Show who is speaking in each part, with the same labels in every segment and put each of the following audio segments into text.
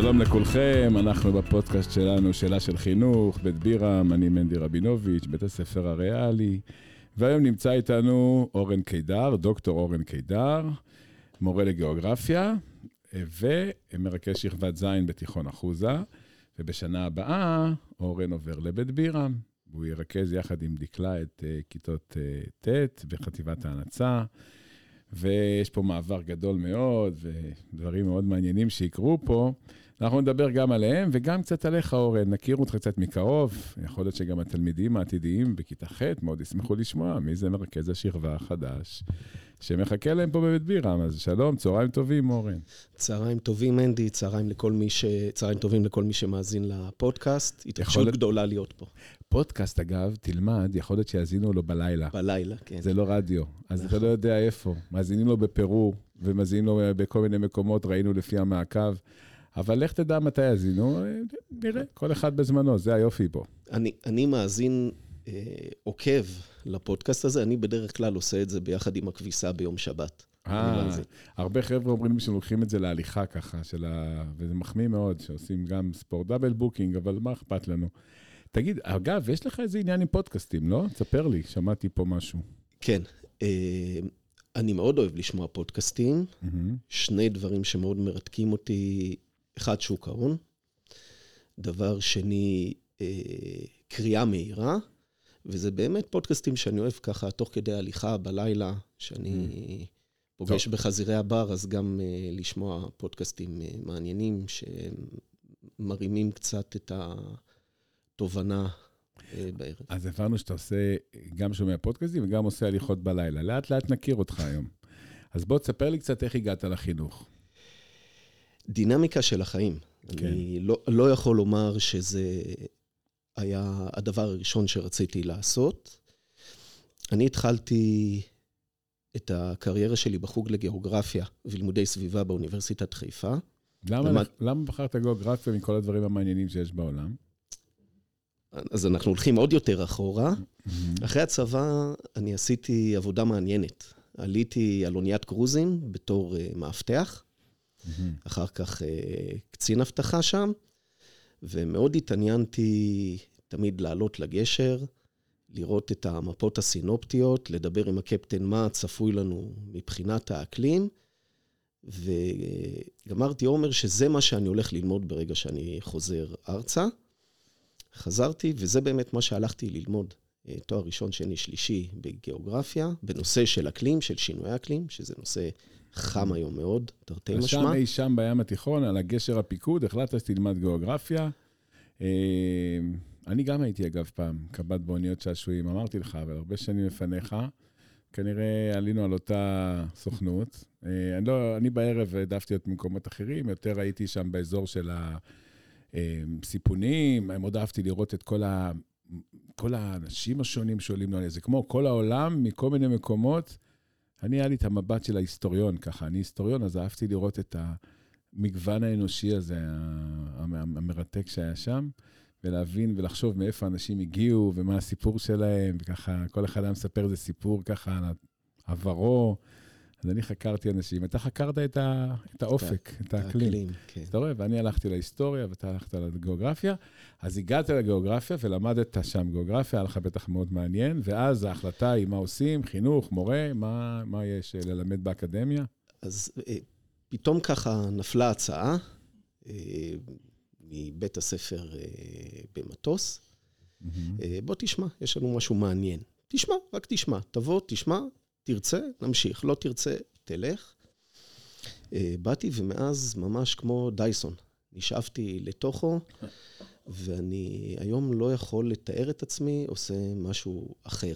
Speaker 1: שלום לכולכם, אנחנו בפודקאסט שלנו, שאלה של חינוך, בית בירם, אני מנדי רבינוביץ', בית הספר הריאלי, והיום נמצא איתנו אורן קידר, דוקטור אורן קידר, מורה לגיאוגרפיה, ומרכז שכבת ז' בתיכון אחוזה, ובשנה הבאה אורן עובר לבית בירם, והוא ירכז יחד עם דקלה את uh, כיתות uh, ט' בחטיבת ההנצה. ויש פה מעבר גדול מאוד, ודברים מאוד מעניינים שיקרו פה. אנחנו נדבר גם עליהם וגם קצת עליך, אורן. נכיר אותך קצת מקרוב. יכול להיות שגם התלמידים העתידיים בכיתה ח' מאוד ישמחו לשמוע מי זה מרכז השכבה החדש, שמחכה להם פה בבית בירם. אז שלום, צהריים טובים, אורן.
Speaker 2: צהריים טובים, אנדי, צהריים, לכל מי ש... צהריים טובים לכל מי שמאזין לפודקאסט. התרגשות יכול... גדולה להיות פה.
Speaker 1: פודקאסט, אגב, תלמד, יכול להיות שיאזינו לו בלילה.
Speaker 2: בלילה, כן.
Speaker 1: זה לא רדיו, אז אתה לא יודע איפה. מאזינים לו בפרו, ומאזינים לו בכל מיני מקומות, ראינו לפי המעקב. אבל לך תדע מתי יאזינו, נראה, כל אחד בזמנו, זה היופי פה.
Speaker 2: אני, אני מאזין, אה, עוקב לפודקאסט הזה, אני בדרך כלל עושה את זה ביחד עם הכביסה ביום שבת.
Speaker 1: אה, הרבה חבר'ה אומרים לי שהם לוקחים את זה להליכה ככה, ה... וזה מחמיא מאוד, שעושים גם ספורט double booking, אבל מה אכפת לנו? תגיד, אגב, יש לך איזה עניין עם פודקאסטים, לא? תספר לי, שמעתי פה משהו.
Speaker 2: כן, אה, אני מאוד אוהב לשמוע פודקאסטים. Mm-hmm. שני דברים שמאוד מרתקים אותי, אחד, שוק ההון. דבר שני, אה, קריאה מהירה, וזה באמת פודקאסטים שאני אוהב ככה, תוך כדי הליכה בלילה, שאני mm-hmm. פוגש טוב. בחזירי הבר, אז גם לשמוע פודקאסטים מעניינים, שמרימים קצת את ה... תובנה אה, בערב.
Speaker 1: אז הבנו שאתה עושה, גם שומע פודקאסטים וגם עושה הליכות בלילה. לאט לאט נכיר אותך היום. אז בוא תספר לי קצת איך הגעת לחינוך.
Speaker 2: דינמיקה של החיים. כן. אני לא, לא יכול לומר שזה היה הדבר הראשון שרציתי לעשות. אני התחלתי את הקריירה שלי בחוג לגיאוגרפיה ולימודי סביבה באוניברסיטת חיפה.
Speaker 1: למה, למד... למה בחרת גיאוגרפיה מכל הדברים המעניינים שיש בעולם?
Speaker 2: אז אנחנו הולכים עוד יותר אחורה. Mm-hmm. אחרי הצבא אני עשיתי עבודה מעניינת. עליתי על אוניית קרוזים בתור uh, מאבטח. אחר כך uh, קצין אבטחה שם, ומאוד התעניינתי תמיד לעלות לגשר, לראות את המפות הסינופטיות, לדבר עם הקפטן מה צפוי לנו מבחינת האקלים, וגמרתי אומר שזה מה שאני הולך ללמוד ברגע שאני חוזר ארצה. חזרתי, וזה באמת מה שהלכתי ללמוד. אה, תואר ראשון, שני, שלישי בגיאוגרפיה, בנושא של אקלים, של שינוי אקלים, שזה נושא חם היום מאוד, תרתי משמע.
Speaker 1: שם אי שם בים התיכון, על הגשר הפיקוד, החלטת שתלמד גיאוגרפיה. אה, אני גם הייתי, אגב, פעם קב"ט באוניות שעשועים, אמרתי לך, אבל הרבה שנים לפניך. כנראה עלינו על אותה סוכנות. אה, אני, לא, אני בערב העדפתי להיות במקומות אחרים, יותר הייתי שם באזור של ה... אמ, סיפונים, מאוד אהבתי לראות את כל, ה, כל האנשים השונים שעולים לנו, זה כמו כל העולם, מכל מיני מקומות. אני, היה לי את המבט של ההיסטוריון ככה, אני היסטוריון, אז אהבתי לראות את המגוון האנושי הזה, המרתק שהיה שם, ולהבין ולחשוב מאיפה אנשים הגיעו ומה הסיפור שלהם, וככה, כל אחד היה מספר איזה סיפור ככה על עברו. אז אני חקרתי אנשים, אתה חקרת את, ה, את האופק, את האקלים. האקלים, כן. אתה רואה, ואני הלכתי להיסטוריה ואתה הלכת לגיאוגרפיה. אז הגעת לגיאוגרפיה ולמדת שם גיאוגרפיה, היה לך בטח מאוד מעניין, ואז ההחלטה היא מה עושים, חינוך, מורה, מה, מה יש אה, ללמד באקדמיה?
Speaker 2: אז אה, פתאום ככה נפלה הצעה אה, מבית הספר במטוס. Mm-hmm. בוא תשמע, יש לנו משהו מעניין. תשמע, רק תשמע, תבוא, תשמע, תרצה, נמשיך, לא תרצה, תלך. אה, באתי ומאז ממש כמו דייסון, נשאבתי לתוכו, ואני היום לא יכול לתאר את עצמי עושה משהו אחר.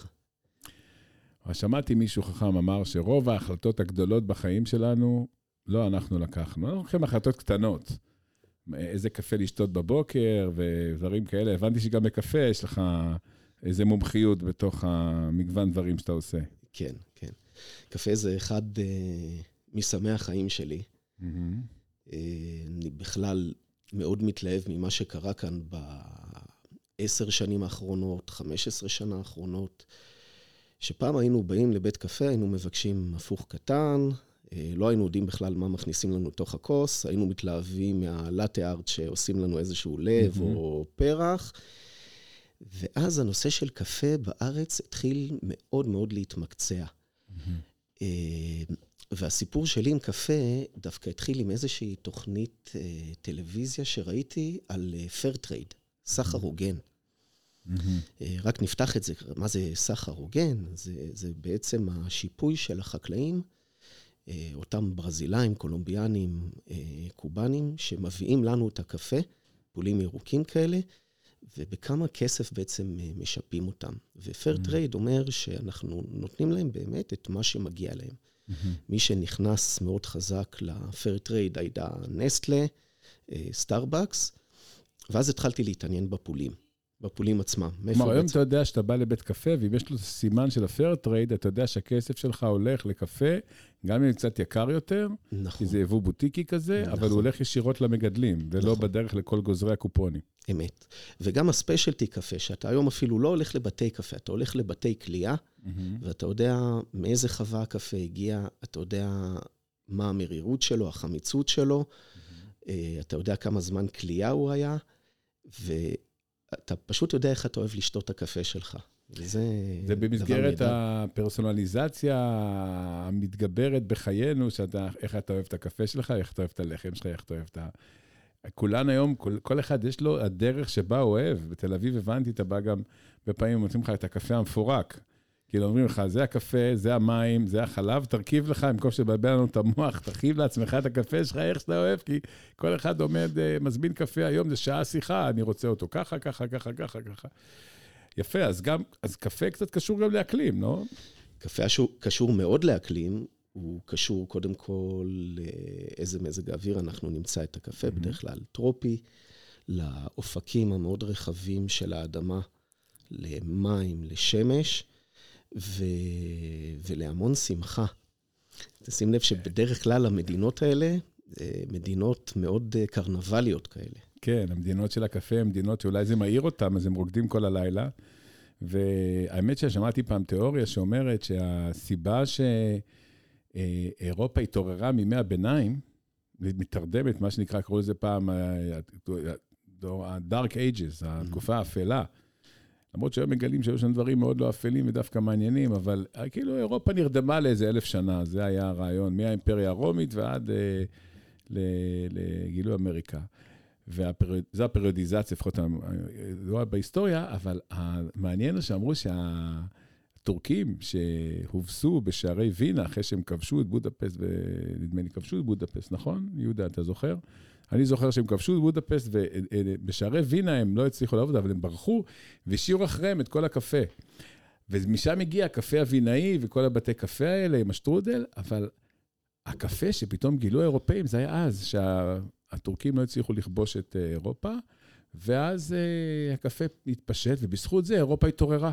Speaker 1: שמעתי מישהו חכם אמר שרוב ההחלטות הגדולות בחיים שלנו, לא אנחנו לקחנו, אנחנו לוקחים החלטות קטנות. איזה קפה לשתות בבוקר ודברים כאלה. הבנתי שגם בקפה יש לך איזה מומחיות בתוך המגוון דברים שאתה עושה.
Speaker 2: כן, כן. קפה זה אחד uh, מסמי החיים שלי. Mm-hmm. Uh, אני בכלל מאוד מתלהב ממה שקרה כאן בעשר שנים האחרונות, חמש עשרה שנה האחרונות, שפעם היינו באים לבית קפה, היינו מבקשים הפוך קטן, אה, לא היינו יודעים בכלל מה מכניסים לנו לתוך הכוס, היינו מתלהבים מה latte art שעושים לנו איזשהו לב mm-hmm. או פרח. ואז הנושא של קפה בארץ התחיל מאוד מאוד להתמקצע. Mm-hmm. והסיפור שלי עם קפה דווקא התחיל עם איזושהי תוכנית טלוויזיה שראיתי על fair trade, סחר הוגן. Mm-hmm. רק נפתח את זה, מה זה סחר הוגן? זה, זה בעצם השיפוי של החקלאים, אה, אותם ברזילאים, קולומביאנים, אה, קובנים, שמביאים לנו את הקפה, פולים ירוקים כאלה, ובכמה כסף בעצם משפים אותם. ו fair trade mm-hmm. אומר שאנחנו נותנים להם באמת את מה שמגיע להם. Mm-hmm. מי שנכנס מאוד חזק ל fair trade הייתה נסטלה, סטארבקס, ואז התחלתי להתעניין בפולים. בפולים עצמם.
Speaker 1: כלומר, היום אתה יודע שאתה בא לבית קפה, ואם יש לו סימן של ה fair trade, אתה יודע שהכסף שלך הולך לקפה, גם אם קצת יקר יותר, נכון. כי זה יבוא בוטיקי כזה, נכון. אבל הוא הולך ישירות למגדלים, ולא נכון. בדרך לכל גוזרי הקופונים.
Speaker 2: אמת. וגם הספיישלטי קפה, שאתה היום אפילו לא הולך לבתי קפה, אתה הולך לבתי כליאה, mm-hmm. ואתה יודע מאיזה חווה הקפה הגיע, אתה יודע מה המרירות שלו, החמיצות שלו, mm-hmm. אתה יודע כמה זמן כליאה הוא היה, ו... אתה פשוט יודע איך אתה אוהב לשתות את הקפה שלך.
Speaker 1: וזה זה במסגרת הפרסונליזציה המתגברת בחיינו, שאתה, איך אתה אוהב את הקפה שלך, איך אתה אוהב את הלחם שלך, איך אתה אוהב את ה... כולן היום, כל, כל אחד יש לו הדרך שבה הוא אוהב. בתל אביב הבנתי, אתה בא גם, בפעמים מוצאים לך את הקפה המפורק. כאילו אומרים לך, זה הקפה, זה המים, זה החלב, תרכיב לך, במקום שבלבל לנו את המוח, תרכיב לעצמך את הקפה שלך איך שאתה אוהב, כי כל אחד עומד, אה, מזמין קפה היום, זה שעה שיחה, אני רוצה אותו ככה, ככה, ככה, ככה, ככה. יפה, אז גם, אז קפה קצת קשור גם לאקלים, לא?
Speaker 2: קפה קשור מאוד לאקלים, הוא קשור קודם כל לאיזה מזג האוויר אנחנו נמצא את הקפה, mm-hmm. בדרך כלל טרופי, לאופקים המאוד רחבים של האדמה, למים, לשמש. ו... ולהמון שמחה. תשים לב שבדרך כלל המדינות האלה, אה, מדינות מאוד אה, קרנבליות כאלה.
Speaker 1: כן, המדינות של הקפה הן מדינות שאולי זה מעיר אותן, אז הם רוקדים כל הלילה. והאמת ששמעתי פעם תיאוריה שאומרת שהסיבה שאירופה התעוררה מימי הביניים, מתרדמת, מה שנקרא, קראו לזה פעם ה-Dark Ages, התקופה האפלה. למרות שהיום מגלים שהיו שם דברים מאוד לא אפלים ודווקא מעניינים, אבל אה, כאילו אירופה נרדמה לאיזה אלף שנה, זה היה הרעיון, מהאימפריה הרומית ועד אה, לגילוי אמריקה. וזו הפריודיזציה, לפחות לא בהיסטוריה, אבל המעניין הוא שאמרו שהטורקים שהובסו בשערי וינה אחרי שהם כבשו את בודפסט, ונדמה לי כבשו את בודפסט, נכון? יהודה, אתה זוכר? אני זוכר שהם כבשו את בודפסט, ובשערי וינה הם לא הצליחו לעבוד, אבל הם ברחו והשאירו אחריהם את כל הקפה. ומשם הגיע הקפה הווינאי וכל הבתי קפה האלה עם השטרודל, אבל הקפה שפתאום גילו האירופאים, זה היה אז, שהטורקים לא הצליחו לכבוש את אה, אירופה, ואז uh, הקפה התפשט, ובזכות זה אירופה התעוררה.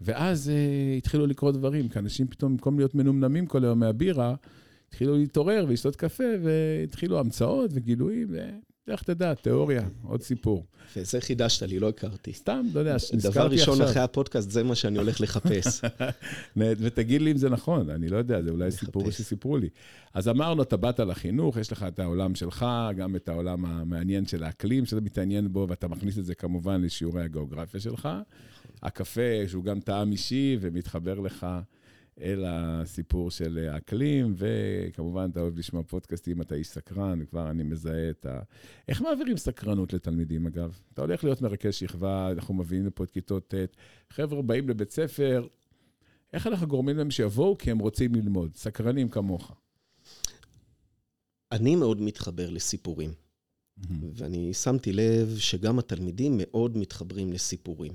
Speaker 1: ואז uh, התחילו לקרות דברים, כי אנשים פתאום, במקום להיות מנומנמים כל היום מהבירה, התחילו להתעורר ולשתות קפה, והתחילו המצאות וגילויים, ואיך תדע, תיאוריה, עוד סיפור.
Speaker 2: וזה חידשת לי, לא הכרתי.
Speaker 1: סתם, לא יודע,
Speaker 2: נזכרתי עכשיו. דבר ראשון אחרי הפודקאסט, זה מה שאני הולך לחפש.
Speaker 1: ותגיד לי אם זה נכון, אני לא יודע, זה אולי סיפור שסיפרו לי. אז אמרנו, אתה באת לחינוך, יש לך את העולם שלך, גם את העולם המעניין של האקלים שאתה מתעניין בו, ואתה מכניס את זה כמובן לשיעורי הגיאוגרפיה שלך. הקפה, שהוא גם טעם אישי ומתחבר לך. אל הסיפור של אקלים, וכמובן, אתה אוהב לשמוע פודקאסטים, אתה איש סקרן, וכבר אני מזהה את ה... איך מעבירים סקרנות לתלמידים, אגב? אתה הולך להיות מרכז שכבה, אנחנו מביאים לפה את כיתות ט', חבר'ה באים לבית ספר, איך אנחנו גורמים להם שיבואו כי הם רוצים ללמוד? סקרנים כמוך.
Speaker 2: אני מאוד מתחבר לסיפורים, mm-hmm. ואני שמתי לב שגם התלמידים מאוד מתחברים לסיפורים.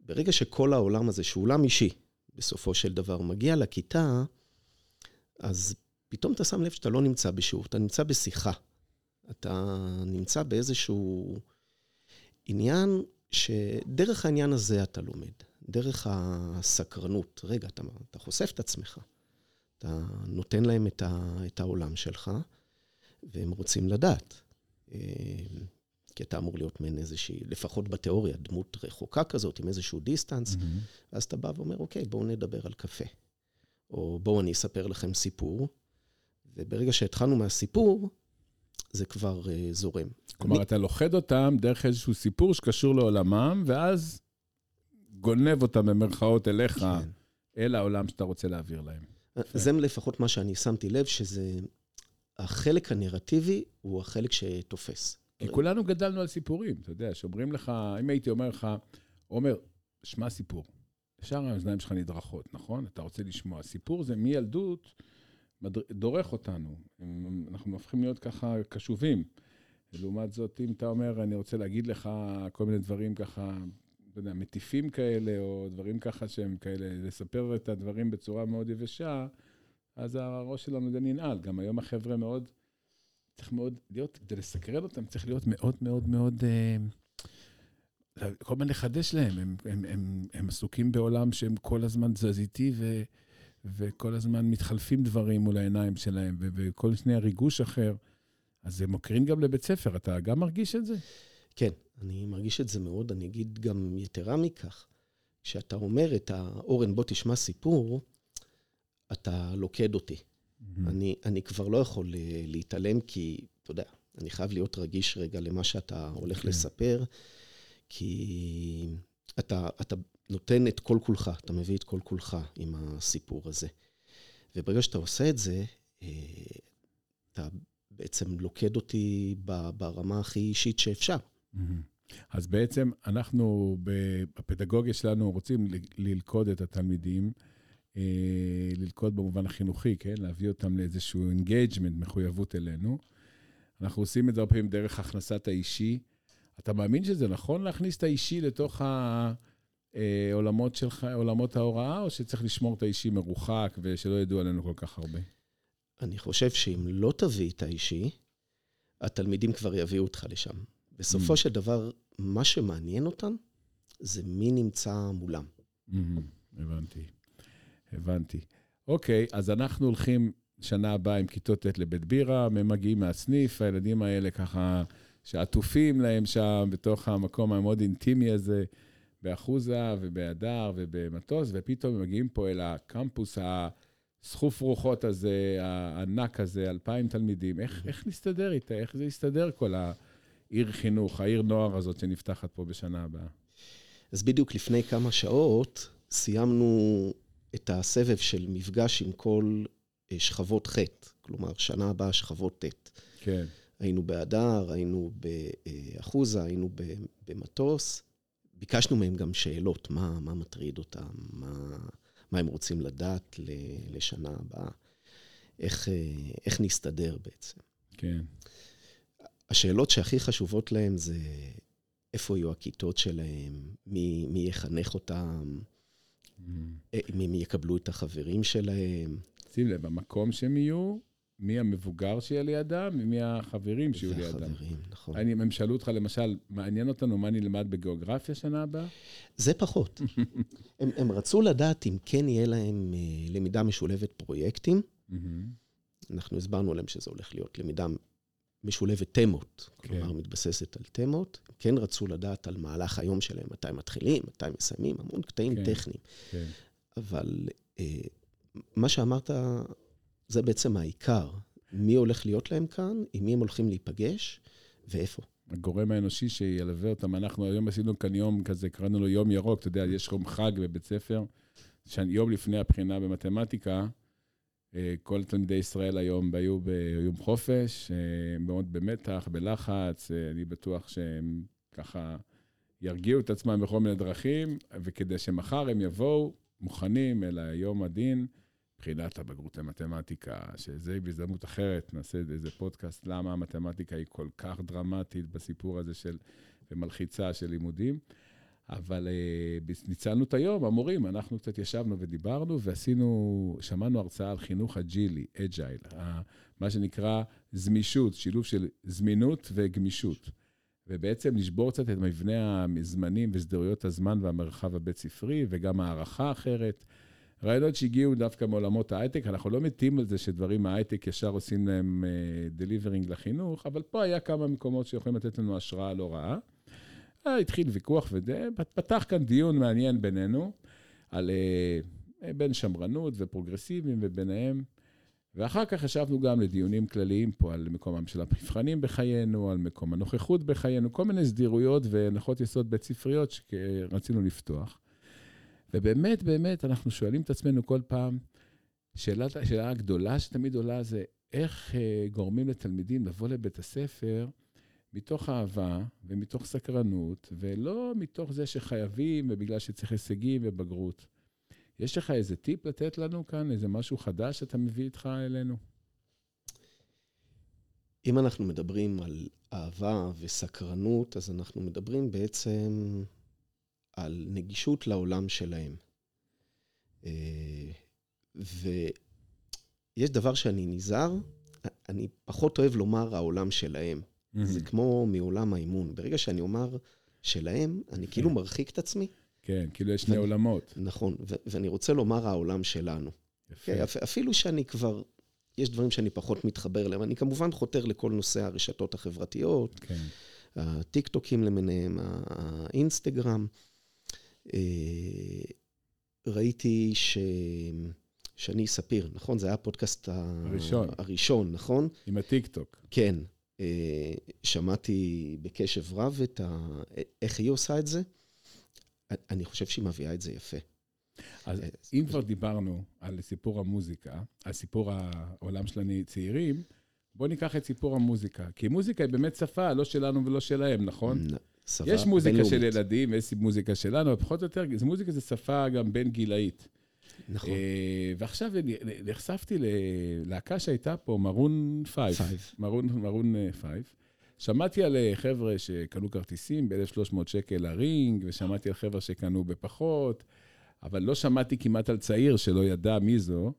Speaker 2: ברגע שכל העולם הזה, שהוא עולם אישי, בסופו של דבר מגיע לכיתה, אז פתאום אתה שם לב שאתה לא נמצא בשיעור, אתה נמצא בשיחה. אתה נמצא באיזשהו עניין שדרך העניין הזה אתה לומד, דרך הסקרנות. רגע, אתה, אתה חושף את עצמך, אתה נותן להם את, ה, את העולם שלך, והם רוצים לדעת. אה, כי אתה אמור להיות מעין איזושהי, לפחות בתיאוריה, דמות רחוקה כזאת, עם איזשהו דיסטנס, mm-hmm. אז אתה בא ואומר, אוקיי, בואו נדבר על קפה. או בואו אני אספר לכם סיפור, וברגע שהתחלנו מהסיפור, זה כבר uh, זורם.
Speaker 1: כלומר, אני... אתה לוכד אותם דרך איזשהו סיפור שקשור לעולמם, ואז גונב אותם במרכאות אליך, כן. אל העולם שאתה רוצה להעביר להם.
Speaker 2: זה לפחות מה שאני שמתי לב, שזה... החלק הנרטיבי הוא החלק שתופס.
Speaker 1: כי כולנו גדלנו על סיפורים, אתה יודע, שאומרים לך, אם הייתי אומר לך, עומר, שמע סיפור. ישר האוזניים שלך נדרכות, נכון? אתה רוצה לשמוע. סיפור זה מילדות, דורך אותנו. אנחנו הופכים להיות ככה קשובים. לעומת זאת, אם אתה אומר, אני רוצה להגיד לך כל מיני דברים ככה, אתה יודע, מטיפים כאלה, או דברים ככה שהם כאלה, לספר את הדברים בצורה מאוד יבשה, אז הראש שלנו זה ננעל. גם היום החבר'ה מאוד, צריך מאוד להיות, כדי לסקרן אותם, צריך להיות מאוד מאוד מאוד... אה, כל הזמן לחדש להם, הם, הם, הם, הם עסוקים בעולם שהם כל הזמן תזזיתי ו, וכל הזמן מתחלפים דברים מול העיניים שלהם, ו, וכל שנייה ריגוש אחר. אז זה מוקרין גם לבית ספר, אתה גם מרגיש את זה?
Speaker 2: כן, אני מרגיש את זה מאוד. אני אגיד גם יתרה מכך, כשאתה אומר את האורן, בוא תשמע סיפור, אתה לוקד אותי. Mm-hmm. אני, אני כבר לא יכול אה, להתעלם, כי, אתה יודע, אני חייב להיות רגיש רגע למה שאתה הולך okay. כן. לספר. כי אתה, אתה נותן את כל כולך, אתה מביא את כל כולך עם הסיפור הזה. וברגע שאתה עושה את זה, אה, אתה בעצם לוכד אותי ברמה הכי אישית שאפשר.
Speaker 1: אז בעצם אנחנו בפדגוגיה שלנו רוצים ללכוד את התלמידים, ללכוד במובן החינוכי, כן? להביא אותם לאיזשהו engagement, מחויבות אלינו. אנחנו עושים את זה הרבה פעמים דרך הכנסת האישי. אתה מאמין שזה נכון להכניס את האישי לתוך העולמות שלך, עולמות ההוראה, או שצריך לשמור את האישי מרוחק ושלא ידעו עלינו כל כך הרבה?
Speaker 2: אני חושב שאם לא תביא את האישי, התלמידים כבר יביאו אותך לשם. בסופו mm. של דבר, מה שמעניין אותם זה מי נמצא מולם.
Speaker 1: Mm-hmm. הבנתי, הבנתי. אוקיי, אז אנחנו הולכים שנה הבאה עם כיתות ט' לבית בירה, הם מגיעים מהסניף, הילדים האלה ככה שעטופים להם שם בתוך המקום המאוד אינטימי הזה, באחוזה ובהדר ובמטוס, ופתאום הם מגיעים פה אל הקמפוס הסחוף רוחות הזה, הענק הזה, אלפיים תלמידים. איך, איך נסתדר איתה? איך זה יסתדר כל העיר חינוך, העיר נוער הזאת שנפתחת פה בשנה הבאה?
Speaker 2: אז בדיוק לפני כמה שעות סיימנו את הסבב של מפגש עם כל אה, שכבות ח', כלומר, שנה הבאה שכבות ט'.
Speaker 1: כן.
Speaker 2: היינו בהדר, היינו באחוזה, היינו במטוס. ביקשנו מהם גם שאלות, מה, מה מטריד אותם, מה, מה הם רוצים לדעת לשנה הבאה, איך, איך נסתדר בעצם.
Speaker 1: כן.
Speaker 2: השאלות שהכי חשובות להם זה איפה יהיו הכיתות שלהם, מי, מי יחנך אותם, mm. מי, מי יקבלו את החברים שלהם.
Speaker 1: שים לב, המקום שהם יהיו, מי המבוגר שיהיה לידם ומי החברים שיהיו לידם.
Speaker 2: והחברים, נכון.
Speaker 1: אני, הם שאלו אותך, למשל, מעניין אותנו מה נלמד בגיאוגרפיה שנה הבאה?
Speaker 2: זה פחות. הם, הם רצו לדעת אם כן יהיה להם uh, למידה משולבת פרויקטים. אנחנו הסברנו להם שזה הולך להיות למידה משולבת תמות, כן. כלומר, מתבססת על תמות. כן רצו לדעת על מהלך היום שלהם, מתי מתחילים, מתי מסיימים, המון קטעים כן, טכניים. כן. אבל uh, מה שאמרת זה בעצם העיקר. מי הולך להיות להם כאן, עם מי הם הולכים להיפגש, ואיפה.
Speaker 1: הגורם האנושי שילווה אותם. אנחנו היום עשינו כאן יום כזה, קראנו לו יום ירוק, אתה יודע, יש יום חג בבית ספר, יום לפני הבחינה במתמטיקה, אה, כל תלמידי ישראל היום היו ביום חופש, אה, מאוד במתח, בלחץ, אה, אני בטוח שהם ככה ירגיעו את עצמם בכל מיני דרכים, וכדי שמחר הם יבואו מוכנים אל היום הדין. בחינת הבגרות למתמטיקה, שזה בהזדמנות אחרת, נעשה איזה פודקאסט, למה המתמטיקה היא כל כך דרמטית בסיפור הזה של, ומלחיצה של לימודים. אבל uh, ניצלנו את היום, המורים, אנחנו קצת ישבנו ודיברנו, ועשינו, שמענו הרצאה על חינוך אג'ילי, agile, מה שנקרא זמישות, שילוב של זמינות וגמישות. ובעצם לשבור קצת את מבנה הזמנים וסדירויות הזמן והמרחב הבית-ספרי, וגם הערכה אחרת. רעיונות שהגיעו דווקא מעולמות ההייטק, אנחנו לא מתים על זה שדברים מההייטק ישר עושים להם delivering uh, לחינוך, אבל פה היה כמה מקומות שיכולים לתת לנו השראה לא רעה. Uh, התחיל ויכוח וזה, פתח כאן דיון מעניין בינינו, על uh, בין שמרנות ופרוגרסיביים, וביניהם ואחר כך ישבנו גם לדיונים כלליים פה על מקומם של המבחנים בחיינו, על מקום הנוכחות בחיינו, כל מיני סדירויות והנחות יסוד בית ספריות שרצינו לפתוח. ובאמת, באמת, אנחנו שואלים את עצמנו כל פעם, שאלה, שאלה הגדולה שתמיד עולה זה, איך אה, גורמים לתלמידים לבוא לבית הספר מתוך אהבה ומתוך סקרנות, ולא מתוך זה שחייבים ובגלל שצריך הישגים ובגרות. יש לך איזה טיפ לתת לנו כאן, איזה משהו חדש שאתה מביא איתך אלינו?
Speaker 2: אם אנחנו מדברים על אהבה וסקרנות, אז אנחנו מדברים בעצם על נגישות לעולם שלהם. אה, ויש דבר שאני נזהר, אני פחות אוהב לומר העולם שלהם. Mm-hmm. זה כמו מעולם האימון. ברגע שאני אומר שלהם, אני כאילו מרחיק את עצמי.
Speaker 1: כן, כאילו יש שני עולמות.
Speaker 2: נכון, ואני רוצה לומר העולם שלנו. יפה. כן, אפילו שאני כבר, יש דברים שאני פחות מתחבר אליהם. אני כמובן חותר לכל נושא הרשתות החברתיות, כן. הטיקטוקים למיניהם, האינסטגרם. אה, ראיתי ש... שני ספיר, נכון? זה היה הפודקאסט
Speaker 1: הראשון.
Speaker 2: הראשון, נכון?
Speaker 1: עם הטיקטוק.
Speaker 2: כן. שמעתי בקשב רב את ה... איך היא עושה את זה. אני חושב שהיא מביאה את זה יפה.
Speaker 1: אז אה, אם כבר דיברנו על סיפור המוזיקה, על סיפור העולם של הצעירים, בואו ניקח את סיפור המוזיקה. כי מוזיקה היא באמת שפה, לא שלנו ולא שלהם, נכון? שפה יש מוזיקה. של ילדים, יש מוזיקה שלנו, אבל פחות או יותר, מוזיקה זה שפה גם בין גילאית.
Speaker 2: נכון. אה,
Speaker 1: ועכשיו נחשפתי ללהקה שהייתה פה, Maroon Five. Maroon, Maroon Five. שמעתי על אה, חבר'ה שקנו כרטיסים ב-1,300 שקל ל ring, ושמעתי על חבר'ה שקנו בפחות, אבל לא שמעתי כמעט על צעיר שלא ידע מי זו,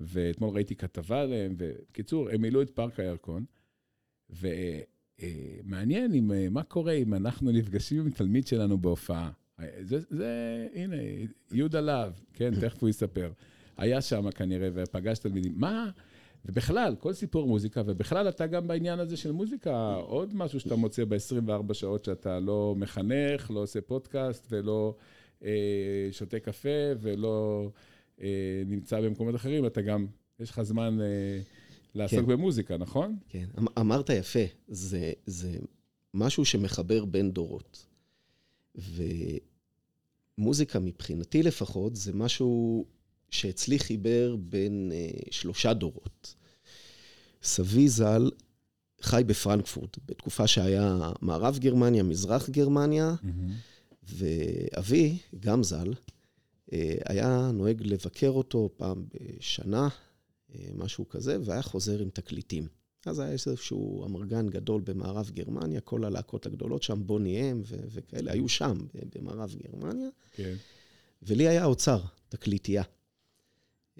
Speaker 1: ואתמול ראיתי כתבה עליהם, ובקיצור, הם מילאו את פארק הירקון, ומעניין אם, אה, מה קורה אם אנחנו נפגשים עם תלמיד שלנו בהופעה. זה, זה, הנה, יהודה להב, כן, תכף הוא יספר. היה שם כנראה ופגש תלמידים. מה, ובכלל, כל סיפור מוזיקה, ובכלל אתה גם בעניין הזה של מוזיקה, עוד משהו שאתה מוצא ב-24 שעות שאתה לא מחנך, לא עושה פודקאסט ולא אה, שותה קפה ולא אה, נמצא במקומות אחרים, אתה גם, יש לך זמן אה, לעסוק כן. במוזיקה, נכון?
Speaker 2: כן, אמ, אמרת יפה, זה, זה משהו שמחבר בין דורות. ומוזיקה מבחינתי לפחות, זה משהו שאצלי חיבר בין אה, שלושה דורות. סבי ז"ל חי בפרנקפורט, בתקופה שהיה מערב גרמניה, מזרח גרמניה, mm-hmm. ואבי, גם ז"ל, אה, היה נוהג לבקר אותו פעם בשנה, אה, משהו כזה, והיה חוזר עם תקליטים. אז היה איזשהו אמרגן גדול במערב גרמניה, כל הלהקות הגדולות שם, בוני אם וכאלה, היו שם, במערב גרמניה. כן. ולי היה אוצר, תקליטייה.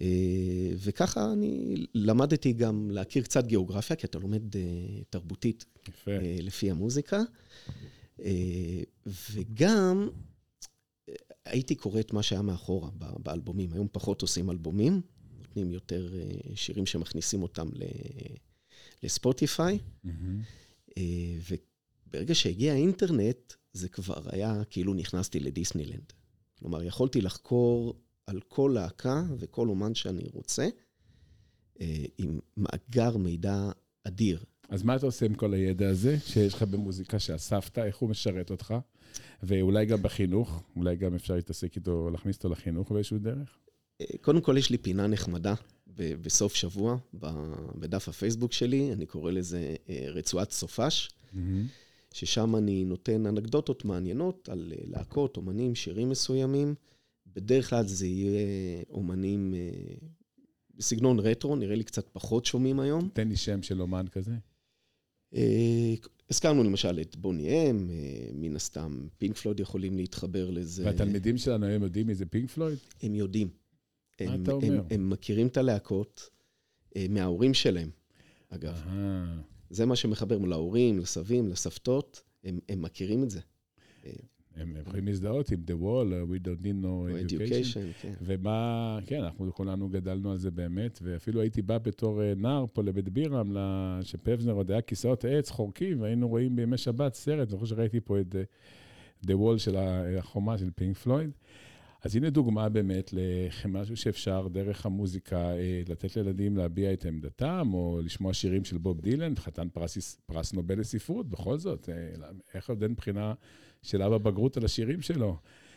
Speaker 2: אה, וככה אני למדתי גם להכיר קצת גיאוגרפיה, כי אתה לומד אה, תרבותית יפה. אה, לפי המוזיקה. וגם הייתי קורא את מה שהיה מאחורה באלבומים. היום פחות עושים אלבומים, נותנים יותר שירים שמכניסים אותם לספוטיפיי. Mm-hmm. וברגע שהגיע האינטרנט, זה כבר היה כאילו נכנסתי לדיסנילנד. כלומר, יכולתי לחקור על כל להקה וכל אומן שאני רוצה, אה, עם מאגר מידע אדיר.
Speaker 1: אז מה אתה עושה עם כל הידע הזה שיש לך במוזיקה שאספת, איך הוא משרת אותך? ואולי גם בחינוך, אולי גם אפשר להתעסק איתו, להכניס אותו לחינוך באיזשהו דרך?
Speaker 2: אה, קודם כל, יש לי פינה נחמדה בסוף שבוע, בדף הפייסבוק שלי, אני קורא לזה אה, רצועת סופש, mm-hmm. ששם אני נותן אנקדוטות מעניינות על להקות, אומנים, שירים מסוימים. בדרך כלל זה יהיה אומנים אה, בסגנון רטרו, נראה לי קצת פחות שומעים היום.
Speaker 1: תן לי שם של אומן כזה.
Speaker 2: אה, הזכרנו למשל את בוני אם, אה, מן הסתם פינק פלויד יכולים להתחבר לזה.
Speaker 1: והתלמידים שלנו היום יודעים מי זה פינק פלויד?
Speaker 2: הם יודעים.
Speaker 1: הם, אומר?
Speaker 2: הם, הם מכירים את הלהקות מההורים שלהם, אגב. זה מה שמחבר להורים, לסבים, לסבתות, הם, הם מכירים את זה.
Speaker 1: הם יכולים להזדהות עם The Wall, uh, We Don't Need No Education. education כן. ומה, כן, אנחנו כולנו גדלנו על זה באמת, ואפילו הייתי בא בתור uh, נער פה לבית בירם, שפבזנר עוד היה כיסאות עץ חורקים, והיינו רואים בימי שבת סרט, אני חושב שראיתי פה את The Wall של החומה של פינק פלויד. אז הנה דוגמה באמת למשהו שאפשר דרך המוזיקה אה, לתת לילדים להביע את עמדתם, או לשמוע שירים של בוב דילן, חתן פרס, פרס נובל לספרות, בכל זאת, אה, איך עוד אין בחינה של אבא בגרות על השירים שלו.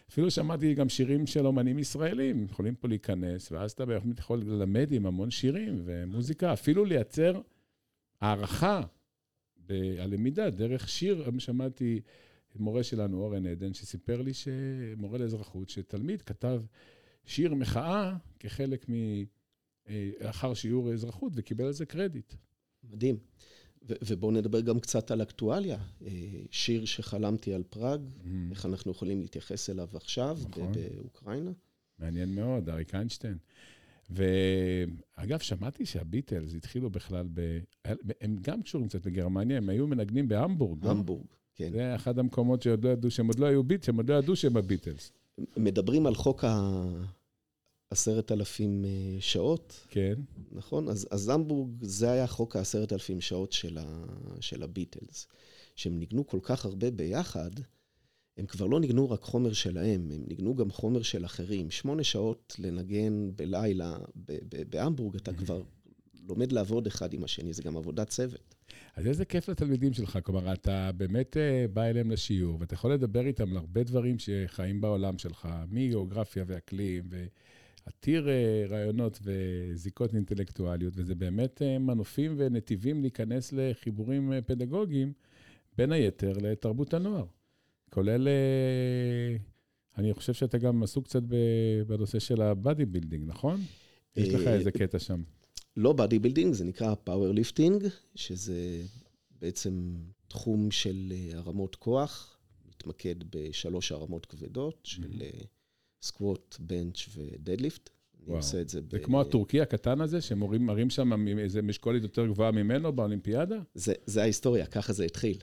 Speaker 1: אפילו שמעתי גם שירים של אומנים ישראלים, יכולים פה להיכנס, ואז אתה באמת יכול ללמד עם המון שירים ומוזיקה, אפילו לייצר הערכה הלמידה דרך שיר, שמעתי מורה שלנו, אורן עדן, שסיפר לי, מורה לאזרחות, שתלמיד כתב שיר מחאה כחלק מ... לאחר שיעור אזרחות וקיבל על זה קרדיט.
Speaker 2: מדהים. ובואו נדבר גם קצת על אקטואליה. אה, שיר שחלמתי על פראג, mm-hmm. איך אנחנו יכולים להתייחס אליו עכשיו נכון. באוקראינה.
Speaker 1: מעניין מאוד, אריק איינשטיין. ואגב, שמעתי שהביטלס התחילו בכלל ב... הם גם קשורים קצת לגרמניה, הם היו מנגנים בהמבורג.
Speaker 2: לא? המבורג? כן.
Speaker 1: זה אחד המקומות שעוד לא ידעו, שהם עוד לא היו ביט, שהם עוד לא ידעו שהם הביטלס.
Speaker 2: מדברים על חוק העשרת אלפים אה, שעות.
Speaker 1: כן.
Speaker 2: נכון? אז, אז המבורג, זה היה חוק העשרת אלפים שעות של, ה, של הביטלס. שהם ניגנו כל כך הרבה ביחד, הם כבר לא ניגנו רק חומר שלהם, הם ניגנו גם חומר של אחרים. שמונה שעות לנגן בלילה בהמבורג, אתה כבר לומד לעבוד אחד עם השני, זה גם עבודת צוות.
Speaker 1: אז איזה כיף לתלמידים שלך, כלומר, אתה באמת אה, בא אליהם לשיעור, ואתה יכול לדבר איתם על הרבה דברים שחיים בעולם שלך, מגיאוגרפיה ואקלים, ועתיר אה, רעיונות וזיקות אינטלקטואליות, וזה באמת אה, מנופים ונתיבים להיכנס לחיבורים פדגוגיים, בין היתר לתרבות הנוער. כולל, אני חושב שאתה גם עסוק קצת בנושא של ה body building, נכון? יש לך איזה קטע שם.
Speaker 2: לא body building, זה נקרא powerlifting, שזה בעצם תחום של אה, הרמות כוח, מתמקד בשלוש הרמות כבדות, של squat, bench ו deadlift.
Speaker 1: אני עושה את זה. זה ב... כמו הטורקי הקטן הזה, שהם מראים שם איזה משקולת יותר גבוהה ממנו באולימפיאדה?
Speaker 2: זה, זה ההיסטוריה, ככה זה התחיל.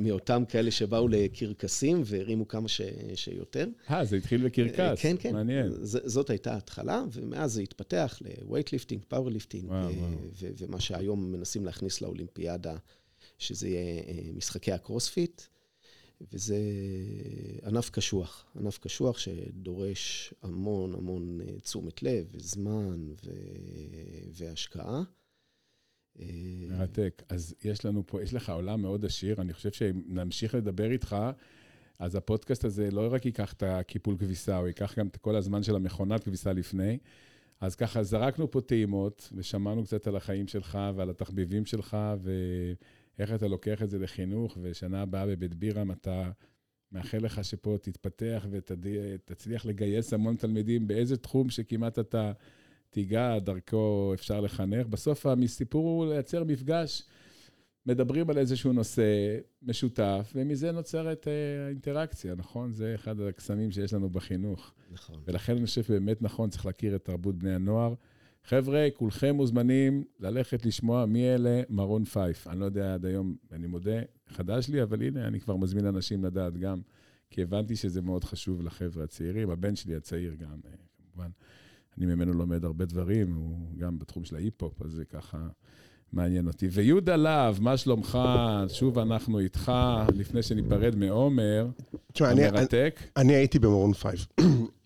Speaker 2: מאותם כאלה שבאו לקרקסים והרימו כמה ש, שיותר.
Speaker 1: אה, זה התחיל בקרקס.
Speaker 2: כן, כן.
Speaker 1: מעניין.
Speaker 2: ז, זאת הייתה ההתחלה, ומאז זה התפתח ל-weightlifting, powerlifting, ומה שהיום מנסים להכניס לאולימפיאדה, שזה יהיה אה, משחקי הקרוספיט. וזה ענף קשוח, ענף קשוח שדורש המון המון אה, תשומת לב וזמן ו... והשקעה.
Speaker 1: אה, מרתק. אז יש לנו פה, יש לך עולם מאוד עשיר, אני חושב שאם נמשיך לדבר איתך, אז הפודקאסט הזה לא רק ייקח את הקיפול כביסה, הוא ייקח גם את כל הזמן של המכונת כביסה לפני. אז ככה זרקנו פה טעימות, ושמענו קצת על החיים שלך ועל התחביבים שלך, ו... איך אתה לוקח את זה לחינוך, ושנה הבאה בבית בירם אתה מאחל לך שפה תתפתח ותצליח לגייס המון תלמידים באיזה תחום שכמעט אתה תיגע, דרכו אפשר לחנך. בסוף הסיפור הוא לייצר מפגש, מדברים על איזשהו נושא משותף, ומזה נוצרת אה, האינטראקציה, נכון? זה אחד הקסמים שיש לנו בחינוך.
Speaker 2: נכון.
Speaker 1: ולכן אני חושב שבאמת נכון, צריך להכיר את תרבות בני הנוער. חבר'ה, כולכם מוזמנים ללכת לשמוע מי אלה מרון פייף. אני לא יודע עד היום, אני מודה, חדש לי, אבל הנה, אני כבר מזמין אנשים לדעת גם, כי הבנתי שזה מאוד חשוב לחבר'ה הצעירים. הבן שלי הצעיר גם, אה, כמובן, אני ממנו לומד הרבה דברים, הוא גם בתחום של ההיפ-הופ, אז זה ככה מעניין אותי. ויהודה להב, מה שלומך? שוב אנחנו איתך, לפני שניפרד מעומר,
Speaker 3: המרתק. אני, אני הייתי במרון פייף.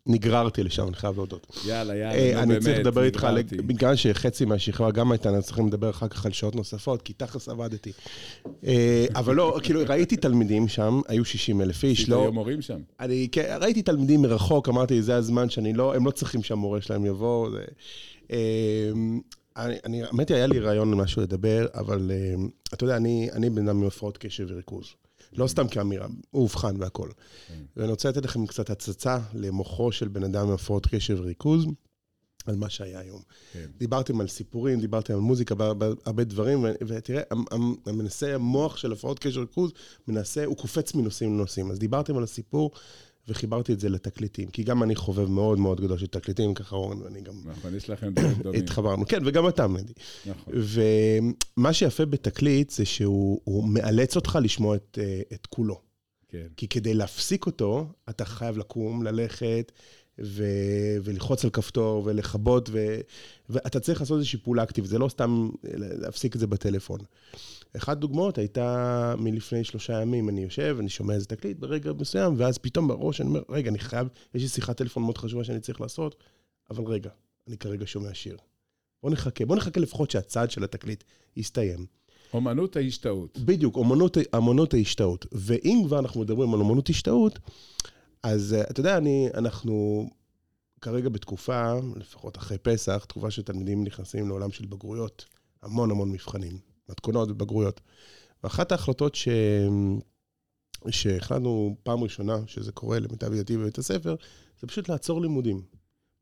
Speaker 3: נגררתי לשם, אני חייב להודות.
Speaker 1: יאללה, יאללה, נו באמת,
Speaker 3: אני צריך לדבר איתך, בגלל שחצי מהשכבה גם הייתה, אנחנו צריכים לדבר אחר כך על שעות נוספות, כי תכלס עבדתי. אה, אבל לא, כאילו, ראיתי תלמידים שם, היו 60 אלף איש,
Speaker 1: לא... היו מורים שם.
Speaker 3: אני, כן, ראיתי תלמידים מרחוק, אמרתי, זה הזמן שאני לא, הם לא צריכים שהמורה שלהם יבוא. אה, אני, האמת היא, היה לי רעיון על משהו לדבר, אבל אה, אתה יודע, אני בן אדם עם הפרעות קשב וריכוז. לא סתם כאמירה, הוא אובחן והכול. כן. ואני רוצה לתת לכם קצת הצצה למוחו של בן אדם עם הפרעות קשב וריכוז, על מה שהיה היום. כן. דיברתם על סיפורים, דיברתם על מוזיקה, הרבה דברים, ותראה, מנסה המוח של הפרעות קשב וריכוז, מנסה, הוא קופץ מנושאים לנושאים. אז דיברתם על הסיפור וחיברתי את זה לתקליטים, כי גם אני חובב מאוד מאוד גדול של תקליטים, ככה אורן ואני גם...
Speaker 1: נכון, יש לכם דברים
Speaker 3: גדולים. התחברנו, כן, וגם אתה, מדי. נכון. ומה שיפה בתקליט זה שהוא מאלץ אותך לשמוע את, אה, את כולו.
Speaker 1: כן.
Speaker 3: כי כדי להפסיק אותו, אתה חייב לקום, ללכת, ו- וללחוץ על כפתור ולכבות, ו- ואתה צריך לעשות איזושהי פעולה אקטיבית, זה לא סתם להפסיק את זה בטלפון. אחת דוגמאות הייתה מלפני שלושה ימים, אני יושב, אני שומע איזה תקליט ברגע מסוים, ואז פתאום בראש אני אומר, רגע, אני חייב, יש לי שיחת טלפון מאוד חשובה שאני צריך לעשות, אבל רגע, אני כרגע שומע שיר. בוא נחכה, בוא נחכה לפחות שהצעד של התקליט יסתיים.
Speaker 1: אומנות ההשתאות.
Speaker 3: בדיוק, אומנות, אומנות ההשתאות. ואם כבר אנחנו מדברים על אומנות השתאות, אז אה, אתה יודע, אני, אנחנו כרגע בתקופה, לפחות אחרי פסח, תקופה שתלמידים נכנסים לעולם של בגרויות, המון המון מבחנים, מתכונות ובגרויות. ואחת ההחלטות ש... שהחלטנו פעם ראשונה, שזה קורה למיטב ידיעתי בבית הספר, זה פשוט לעצור לימודים.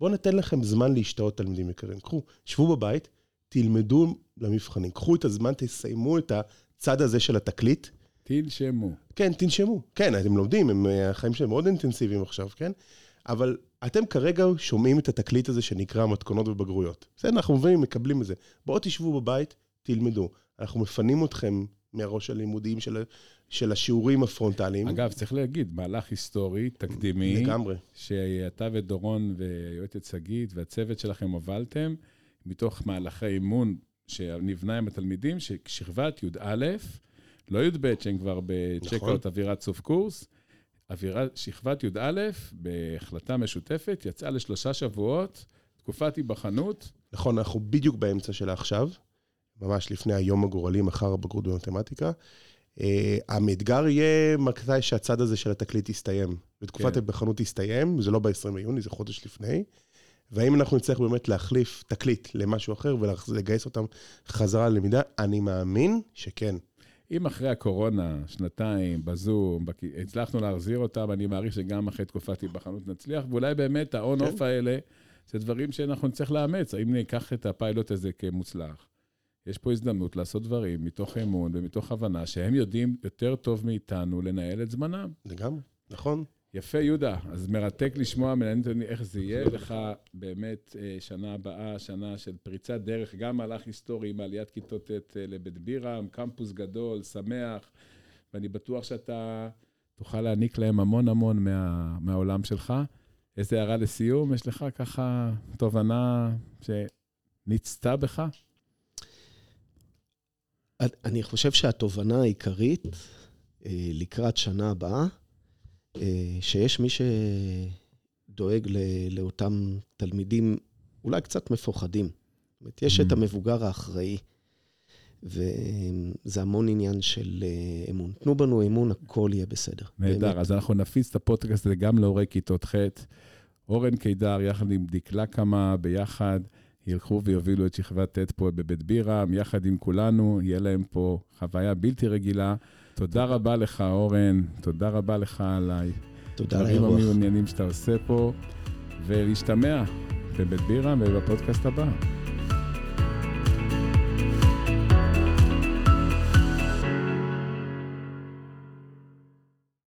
Speaker 3: בואו ניתן לכם זמן להשתאות, תלמידים יקרים. קחו, שבו בבית, תלמדו למבחנים. קחו את הזמן, תסיימו את הצד הזה של התקליט.
Speaker 1: תנשמו.
Speaker 3: כן, תנשמו. כן, אתם לומדים, הם, החיים שלהם מאוד אינטנסיביים עכשיו, כן? אבל אתם כרגע שומעים את התקליט הזה שנקרא מתכונות ובגרויות. בסדר, אנחנו מבינים, מקבלים את זה. בואו תשבו בבית, תלמדו. אנחנו מפנים אתכם מהראש הלימודיים של, של השיעורים הפרונטליים.
Speaker 1: אגב, צריך להגיד, מהלך היסטורי, תקדימי.
Speaker 3: לגמרי.
Speaker 1: שאתה ודורון ויועצת שגית והצוות שלכם הובלתם, מתוך מהלכי אימון שנבנה עם התלמידים, ששכבת י"א, לא י"ב, שהם כבר בצ'קאוט נכון. אווירת סוף קורס, אווירה, שכבת י"א, בהחלטה משותפת, יצאה לשלושה שבועות, תקופת היבחנות.
Speaker 3: נכון, אנחנו בדיוק באמצע שלה עכשיו, ממש לפני היום הגורלי, מחר הבגרות במתמטיקה. Uh, המאתגר יהיה מתי שהצד הזה של התקליט יסתיים. ותקופת כן. ההיבחנות תסתיים, זה לא ב-20 ביוני, זה חודש לפני. והאם אנחנו נצטרך באמת להחליף תקליט למשהו אחר ולגייס אותם חזרה ללמידה? אני מאמין שכן.
Speaker 1: אם אחרי הקורונה, שנתיים, בזום, בק... הצלחנו להחזיר אותם, אני מעריך שגם אחרי תקופת היבחנות נצליח, ואולי באמת ה-on-off כן. האלה, זה דברים שאנחנו נצטרך לאמץ. האם ניקח את הפיילוט הזה כמוצלח? יש פה הזדמנות לעשות דברים מתוך אמון ומתוך הבנה שהם יודעים יותר טוב מאיתנו לנהל את זמנם.
Speaker 3: לגמרי, נכון.
Speaker 1: יפה, יהודה. אז מרתק לשמוע מנהלת איך זה יהיה לך באמת אה, שנה הבאה, שנה של פריצת דרך, גם מהלך היסטורי עם עליית כיתות ט' אה, לבית בירם, קמפוס גדול, שמח, ואני בטוח שאתה תוכל להעניק להם המון המון מה, מהעולם שלך. איזה הערה לסיום? יש לך ככה תובנה שנצתה בך?
Speaker 2: אני חושב שהתובנה העיקרית אה, לקראת שנה הבאה, אה, שיש מי שדואג לאותם תלמידים אולי קצת מפוחדים. זאת אומרת, יש את mm. המבוגר האחראי, וזה המון עניין של אה, אמון. תנו בנו אמון, הכל יהיה בסדר.
Speaker 1: נהדר, אז אנחנו נפיץ את הפודקאסט הזה גם להורי כיתות ח'. אורן קידר, יחד עם דקלה קמה, ביחד. ילכו ויובילו את שכבת ט' פה בבית בירם, יחד עם כולנו, יהיה להם פה חוויה בלתי רגילה. תודה רבה לך, אורן, תודה רבה לך עליי.
Speaker 2: תודה על האירוח.
Speaker 1: דברים המעוניינים שאתה עושה פה, ולהשתמע בבית בירם ובפודקאסט הבא.